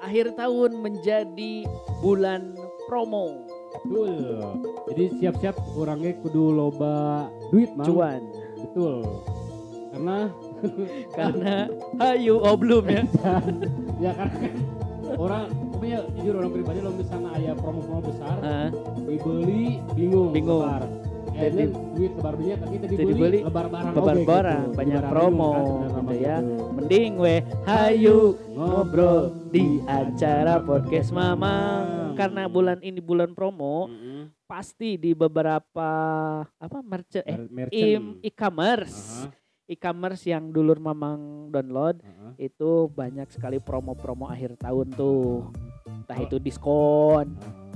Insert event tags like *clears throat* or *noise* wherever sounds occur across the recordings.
akhir tahun menjadi bulan promo Betul. Jadi siap-siap orangnya kudu loba duit mang. cuan Betul. Karena *laughs* karena hayu oh belum ya *laughs* ya karena kan orang pokoknya jujur orang pribadi lo misalnya ayah promo-promo besar Ah, dibeli bingung Bingung. lebar. Jadi- Jadi duit lebar duitnya tapi tadi dibeli beli, lebar barang lebar oge barang, gitu. banyak barang promo, kan gitu ya. gitu. mending weh hayu ngobrol di acara podcast mamang karena bulan ini bulan promo Mm-mm. pasti di beberapa apa merchant eh merchant. e-commerce Aha, e-commerce yang dulur mamang download aha. itu banyak sekali promo-promo akhir tahun tuh entah Kalau- itu diskon Aha.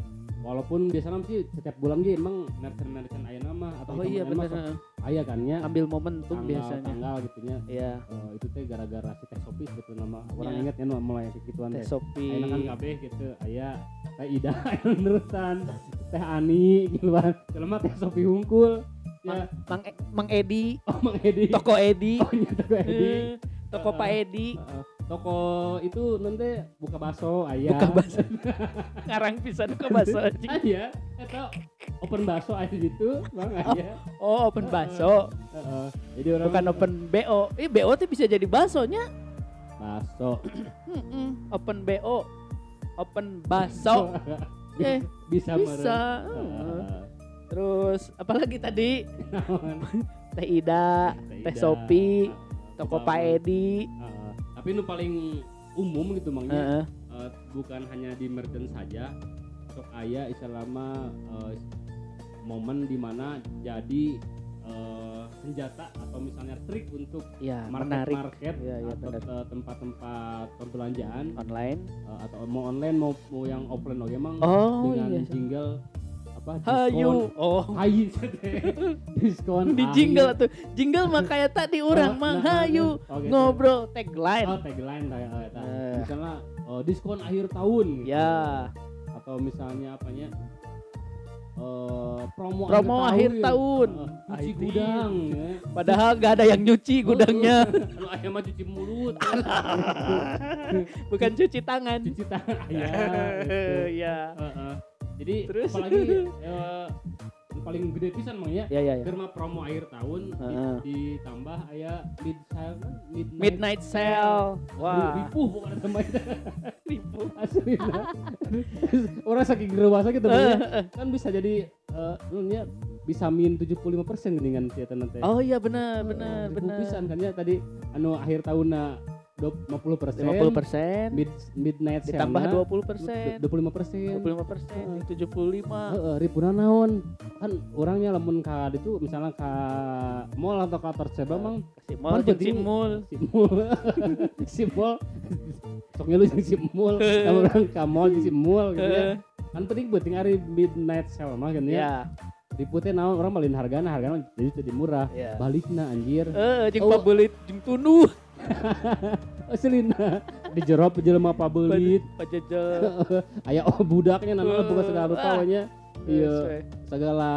Walaupun biasanya sih setiap bulan gitu emang merchant-merchant aya nama atau oh iya bener. mah aya kan ya. Ambil momentum tanggal, biasanya. tanggal gitu ya. Eh, itu teh gara-gara si teh sopi gitu nama. Orang Ya. inget ya nu mulai kayak gituan teh sopi Ayeuna kan kabeh gitu. Aya teh Ida *laughs* yang nerusan teh Ani gitu kan. Jelema teh Sopi Hungkul. Ya. Mang E- mang Edi. Oh Mang Edi. Toko Edi. Oh iya toko Edi. Eh, toko Pak Edi. Heeh. Toko itu nanti buka bakso aya buka bakso. *laughs* Ngarang pisan buka bakso anjing. aya eta open bakso aya di situ bang aya oh open bakso. Heeh. jadi orang bukan open BO eh BO tuh bisa jadi baksonya. Bakso. Mm-mm, open BO open bakso. *laughs* Eh bisa bisa. Heeh. terus apalagi tadi? *laughs* Teh Ida teh. Sopi toko. Pak Edi. Heeh. Tapi nu paling umum gitu mangnya Heeh. eh, bukan hanya di merchant saja sok aya selama eh, momen di mana jadi eh, senjata atau misalnya trik untuk ya market menarik. market Iya, iya, atau tempat-tempat perbelanjaan. Online. Eh, atau mau online mau mau yang offline oke emang oh dengan iya. jingle apa? Hayu. Oh. *laughs* Hayu diskon di jingle tuh. Jingle mah kayak tadi orang Oh, mah. nah, hayu. oh, gitu. ngobrol tagline. Oh tagline kayak oh, eta. Eh. misalnya oh, diskon akhir tahun gitu. ya. Atau misalnya apanya? Eh promo, Promo akhir tahun. Eh, cuci Akhir. gudang ya. padahal gak ada yang nyuci gudangnya. *laughs* Anu aya mah cuci mulut. *laughs* Bukan cuci tangan. Cuci tangan aya gitu. ya. Heeh. Jadi Terus? apalagi yang paling gede pisan mah ya. Ya ya ya Germa promo akhir tahun di- Heeh. ditambah aya mid sale midnight, midnight sale. Wah. ripuh bukan sama itu. *laughs* Ribu asli *laughs* orang saking gerewasa gitu ya. kan bisa jadi eh nunya bisa min 75 persen dengan siatan nanti. Oh iya benar benar Ribu benar. pisan kan ya. Tadi anu akhir tahun 50 persen. 50 persen. Mid midnight ditambah 20 persen. 25 persen. 25 persen 75 Heeh, ribuan naon. Kan orangnya lamun ka itu misalnya ka mall atau ka Torseba mang. Si mall Kan si mall si *laughs* mall. Si mall. Sok ngeluh jeung si mall. Lamun orang ka mall si mall gitu ya. Kan penting penting hari midnight sale mah kan ya. Ya. Ributnya naon orang malin hargana hargana jadi jadi murah. Ya. Balikna anjir. Eh jeung Oh. pabelit jeung tunduh *laughs* Aslina *laughs* di jerop jelema pabelit. Pajajal *laughs* aya oh budaknya namanya bukan segala rupa ah. nya iya segala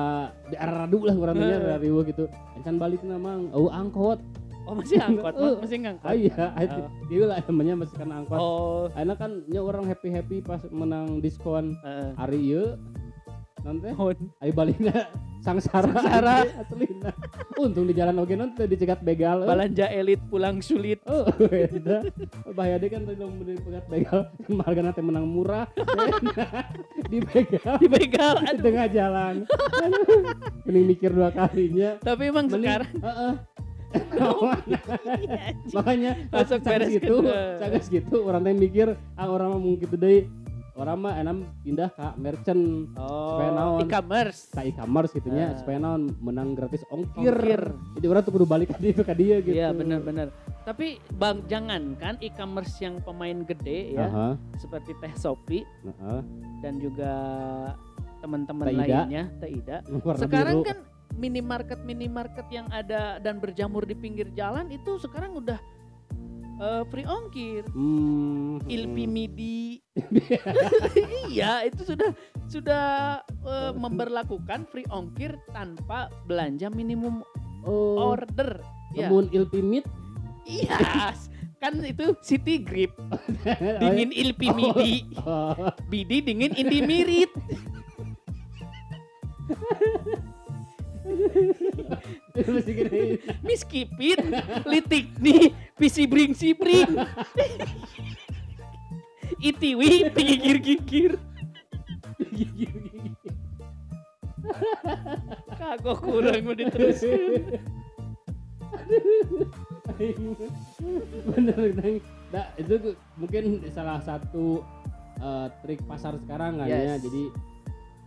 di aradu lah kurang dari riwo gitu. Encan balik namang oh angkot. Oh masih angkot *laughs* masih ngangkot? Ah iya Oh. dia lah namanya masih kan angkot. Oh. Aina kan nya orang happy happy pas menang diskon. Eh, hari ieu nanti ayo baliknya sangsara Sangsara. aslina untung di jalan oge nanti dicegat begal balanja elit pulang sulit Oh, beda. Bahaya deh kan tadi beli pegat begal, harga nanti menang murah, *laughs* di begal di aduh tengah jalan. Mending mikir dua kalinya. tapi emang Mending, sekarang. *laughs* Iya, anjing. Makanya Masuk beres gitu, sagas gitu orang teh mikir, ah orang mah mungkin gitu deh. Orang mah enam pindah ke merchant, Supaya oh naon? e-commerce ke e-commerce gitu nya, Ah. supaya naon menang gratis ongkir. Ongkir. Jadi orang tuh kudu balik ke itu ke dia gitu. Iya benar-benar. Tapi bang jangan kan e-commerce yang pemain gede ya Aha, seperti Teh Shopee aha. dan juga teman-teman lainnya Teh Ida. Warna Sekarang biru. kan minimarket minimarket yang ada dan berjamur di pinggir jalan itu sekarang udah eh, free ongkir. Hmm, Ilpi hmm. Midi. *laughs* iya, itu sudah sudah eh, memberlakukan free ongkir tanpa belanja minimum Oh, order. Ya. Namun ilpimit Iya, kan itu city grip. *laughs* Dingin ilpi midi. Oh, bidi dingin indi mirit. Masih gini. miskipin litik nih pisi bring si bring *laughs* itiwi gigir gigir kagok kurang mau diterusin bener Neng. Nah, itu mungkin salah satu eh, trik pasar sekarang kan ya Yes. jadi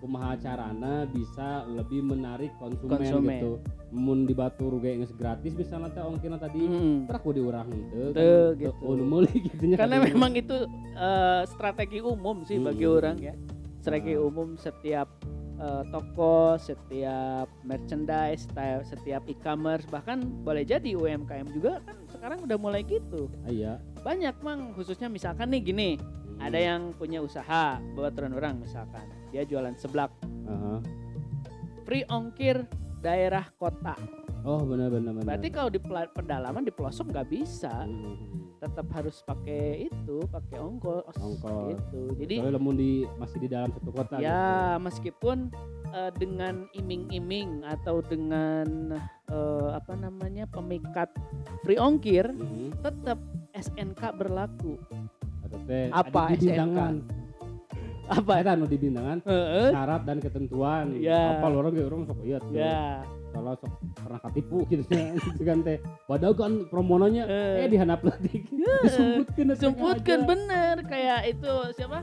kumaha carana bisa lebih menarik konsumen, Konsumen. gitu mun di batur ge geus gratis misalnya teh ongkirna tadi Hmm. terus aku diurang henteu Teu, gitu. oh *laughs* gitu karena kan. memang itu eh, strategi umum sih bagi Hmm. orang ya strategi Ah. umum setiap eh, toko setiap merchandise setiap, setiap e-commerce bahkan boleh jadi UMKM juga kan sekarang udah mulai gitu Ah, iya banyak mang khususnya misalkan nih gini. Ada yang punya usaha buat orang misalkan dia jualan seblak Aha. free ongkir daerah kota oh benar benar benar berarti kalau di pedalaman di pelosok nggak bisa Hmm. tetap harus pakai itu pakai ongkos, Ongkos. gitu jadi lamun di masih di dalam satu kota gitu. ya meskipun eh, dengan iming-iming atau dengan eh, apa namanya pemikat free ongkir gitu. Mhm. tetap SNK berlaku teh Apa di SNK? bintangan. Apa? Eta nu di bintangan. Heeh. syarat dan ketentuan. Ya. apa orang ge orang sok iya tuh. Ya. Kalau sok pernah katipu gitu ya *laughs* gitu kan teh. Padahal kan promononya Eh. eh dihanap lagi. *laughs* Disebutkan disebutkan bener. Kayak itu siapa?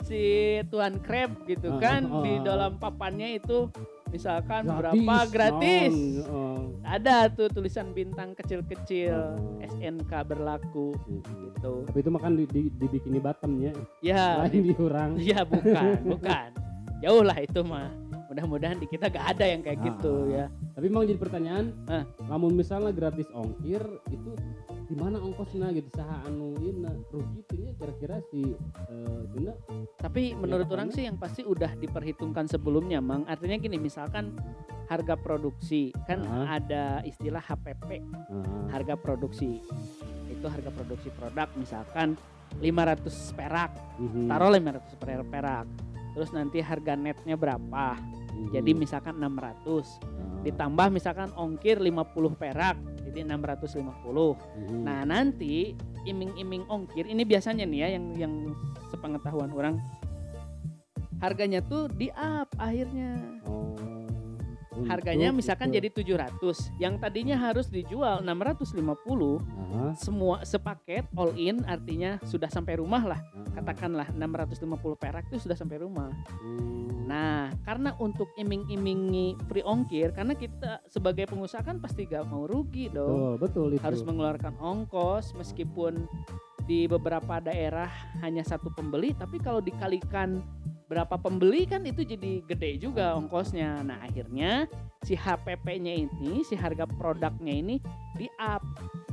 Si Tuan Crab gitu Ah, kan ah, di ah. dalam papannya itu misalkan berapa? Gratis. Ada tuh tulisan bintang kecil-kecil. Oh. SNK berlaku. Gitu. Tapi itu makan di, di, dibikin di bottomnya ya. Lain diurang. *laughs* Ya bukan *laughs* bukan. Jauh lah itu mah. Mudah-mudahan di kita gak ada yang kayak Ah, gitu ah. ya. Tapi memang jadi pertanyaan Ah. namun misalnya gratis ongkir itu di mana ongkosnya gitu saha anu ina rugi tuh nya kira-kira si guna tapi menurut orang sih yang pasti udah diperhitungkan sebelumnya mang. Artinya gini misalkan harga produksi kan Ah. ada istilah HPP ah, harga produksi. Itu harga produksi produk misalkan 500 perak. Mhm, taruh 500 per- perak. Terus nanti harga netnya berapa jadi misalkan 600 ah, ditambah misalkan ongkir 50 perak jadi 650 mhm, nah nanti iming-iming ongkir ini biasanya nih ya yang yang sepengetahuan orang. Harganya tuh di up akhirnya oh, harganya untuk misalkan itu. jadi 700 yang tadinya harus dijual 650 Aha, semua sepaket all in artinya sudah sampai rumah lah. Aha, katakanlah 650 perak itu sudah sampai rumah. Hmm, nah karena untuk iming-imingi free ongkir karena kita sebagai pengusaha kan pasti gak mau rugi dong. Betul betul itu. Harus mengeluarkan ongkos meskipun di beberapa daerah hanya satu pembeli tapi kalau dikalikan berapa pembeli kan itu jadi gede juga ongkosnya. Nah akhirnya si HPP-nya ini si harga produknya ini di up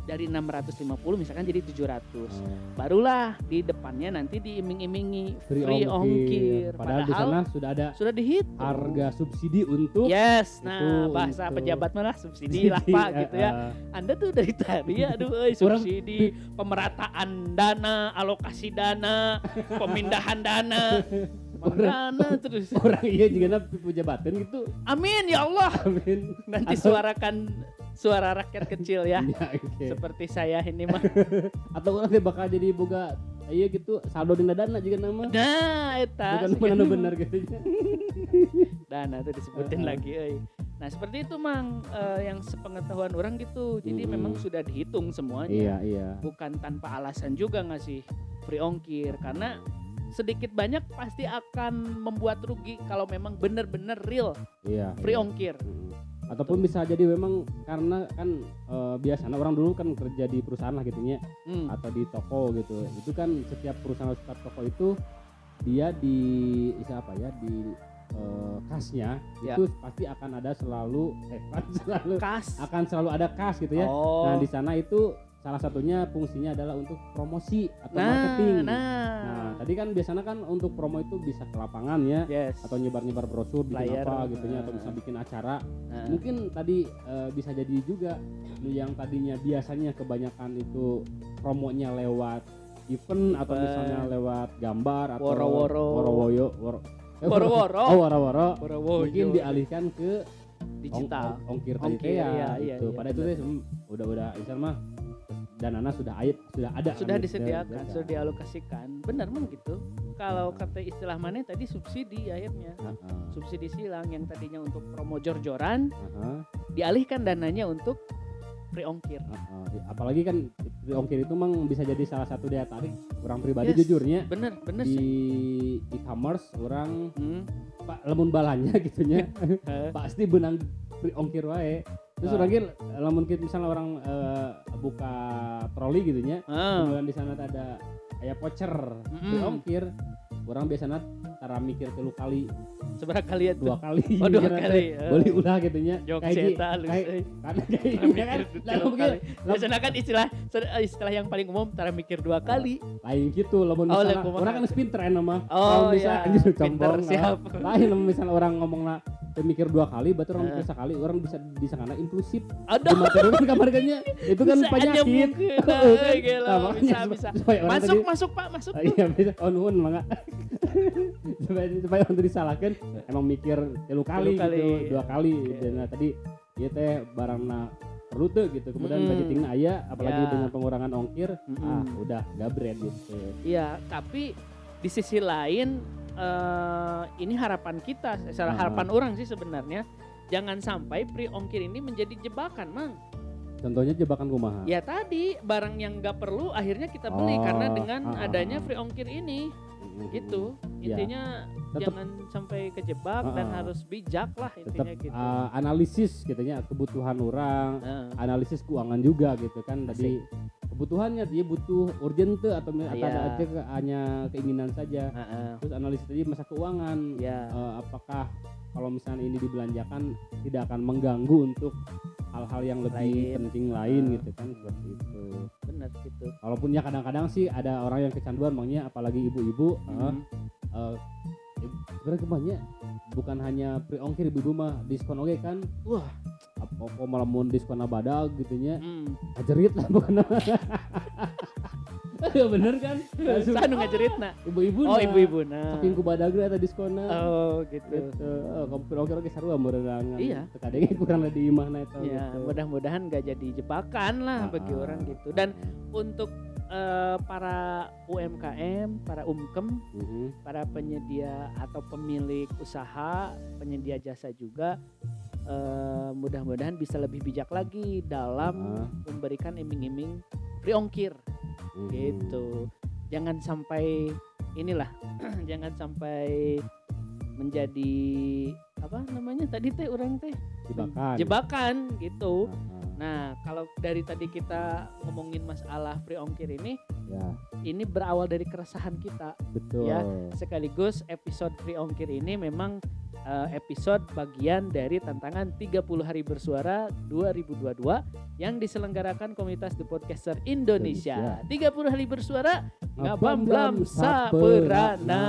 dari 650 misalkan jadi 700 Oh, barulah di depannya nanti diiming-imingi free, free, ongkir. ongkir. padahal, di sana sudah ada sudah dihitung harga subsidi untuk Yes, itu nah bahasa untuk- pejabat malah subsidi lah Pak gitu ya. eh, Anda tuh dari tadi aduh Orang- subsidi, pemerataan dana, alokasi dana, pemindahan dana, *laughs* dana terus. *laughs* orang iya juga pejabatan gitu Amin ya Allah. amin Nanti Atau- suarakan suara rakyat kecil ya. *laughs* Ya, oke. Seperti saya ini mah. *laughs* atau orang teh bakal jadi boga iya gitu saldo dina dana juga nama Nah, eta bukan kan. benar gitu dana tuh disebutin Heeh. lagi euy. Nah, seperti itu Mang eh, yang sepengetahuan orang gitu. Jadi Mm-mm. memang sudah dihitung semuanya. iya iya bukan tanpa alasan juga ngasih free ongkir karena sedikit banyak pasti akan membuat rugi kalau memang benar-benar real iya free iya. ongkir. Mm. ataupun bisa jadi memang karena kan eh, biasanya orang dulu kan kerja di perusahaan lah gitu nya Hmm. atau di toko gitu itu kan setiap perusahaan atau setiap toko itu dia di siapa ya di eh, kasnya Ya. itu pasti akan ada selalu eh *laughs* selalu Kas. akan selalu ada kas gitu ya Oh. nah di sana itu salah satunya fungsinya adalah untuk promosi atau Nah, marketing. nah. Nah, tadi kan biasanya kan untuk promo itu bisa ke lapangan ya yes. atau nyebar-nyebar brosur bikin Flyer. apa gitu ya atau Nah. bisa bikin acara. Nah, Mungkin tadi eh, bisa jadi juga yang tadinya biasanya kebanyakan itu promonya lewat event atau misalnya lewat gambar atau Woro-woro. woro-woyo woro eh, Woro-woro. *laughs* oh woro-woro Woro-woro. mungkin dialihkan ke digital. ong- ong- ongkir tadi ya, iya, iya, gitu. iya, Pada itu benar. teh sem- udah danana sudah ait sudah ada sudah kan, disediakan, sudah- sudah dialokasikan. Benar mah gitu. Kalau kata istilah mana tadi subsidi akhirnya. Heeh, Subsidi silang yang tadinya untuk promo jor-joran heeh, dialihkan dananya untuk free ongkir. heeh. apalagi kan di ongkir itu memang bisa jadi salah satu daya tarik orang pribadi Yes. jujurnya Bener, bener di sih. e-commerce orang Hmm. pak lemun balanya *laughs* gitunya *laughs* pasti benang free ongkir wae terus Ah. ge lamun kita misalnya orang eh, buka troli gitunya ah, kemudian di sana ada kayak voucher free Mm-mm. ongkir orang biasanya tara mikir telu kali seberapa kali ya tuh? dua kali Oh, dua kali, teh, eh. boli ulah gitunya Jok Kayak kayak- eh. karena kayak gini mikir kan ge kali. Biasanya kan istilah istilah yang paling umum tara mikir dua kali. lain gitu lamun Oh, misalnya orang kan pinter enak mah Oh, iya. anjir Pinter, combong siap. ah. lain misalnya orang ngomong lah mikir dua kali berarti orang mikir sekali orang bisa bisa karena inklusif di materi kan kamarnya itu kan Bisa penyakit Heeh, *laughs* kan? gila, Nah, bisa, bisa. masuk tadi- masuk Pak, masuk. Ah, *laughs* iya bisa oh nuhun mangga *laughs* supaya supaya tadi disalahkan emang mikir telu kali, kali. gitu dua kali Iya. dan nah, tadi iya teh barangna perlu tuh gitu kemudian Mm-mm. budgetingnya aya apalagi Ya. dengan pengurangan ongkir Mm-mm. ah udah gabret gitu Iya, tapi di sisi lain eh ini harapan kita, secara harapan orang sih sebenarnya jangan sampai free ongkir ini menjadi jebakan, Mang. contohnya jebakan kumaha Ya tadi barang yang nggak perlu akhirnya kita beli Oh, karena dengan ah, adanya free ongkir ini Mm-mm. gitu. Ya. Intinya Tetep- jangan sampai kejebak dan Ah, ah. harus bijak lah tetap intinya gitu. uh, analisis gitu ya kebutuhan orang Nah, analisis keuangan juga gitu kan tadi kebutuhannya dia butuh urgent atau atau Iya. ada aja ke- hanya keinginan saja ah, ah. terus analisis tadi masa keuangan ya, eh, apakah kalau misalnya ini dibelanjakan tidak akan mengganggu untuk hal-hal yang lebih Lain. penting lain Ah. gitu kan seperti itu benar gitu. walaupun ya kadang-kadang sih ada orang yang kecanduan makanya apalagi ibu-ibu eh, Mhm. eh, sebenarnya kebanyakan bukan hanya pre ongkir ibu-ibu mah diskon oke kan Wah. apa kok malah mau diskon badag gitu nya Hmm. ajerit lah bukan ya *laughs* bener kan Langsung, Sanu ngajeritna. ibu-ibu Oh, ibu-ibu nah. saking ku badag ada diskona Oh, gitu. gitu oh, ongkir oke sarua merenangan Iya. terkadang *laughs* kurang ada di imahna itu Ya, gitu. mudah-mudahan gak jadi jebakan lah Ah, bagi ah. orang gitu. Dan untuk eh, para UMKM, para umkem, Mhm. para penyedia atau pemilik usaha, penyedia jasa juga eh, mudah-mudahan bisa lebih bijak lagi dalam Ah. memberikan iming-iming free ongkir Mhm. gitu. Jangan sampai inilah, *clears throat* jangan sampai menjadi apa namanya tadi teh orang teh jebakan jebakan gitu. Ah, ah. Nah, kalau dari tadi kita ngomongin masalah free ongkir ini, ya ini berawal dari keresahan kita. betul Ya. Sekaligus episode free ongkir ini memang eh, episode bagian dari tantangan 30 hari bersuara 2022 yang diselenggarakan komunitas The Podcaster Indonesia. 30 hari bersuara ngabam blam saperana.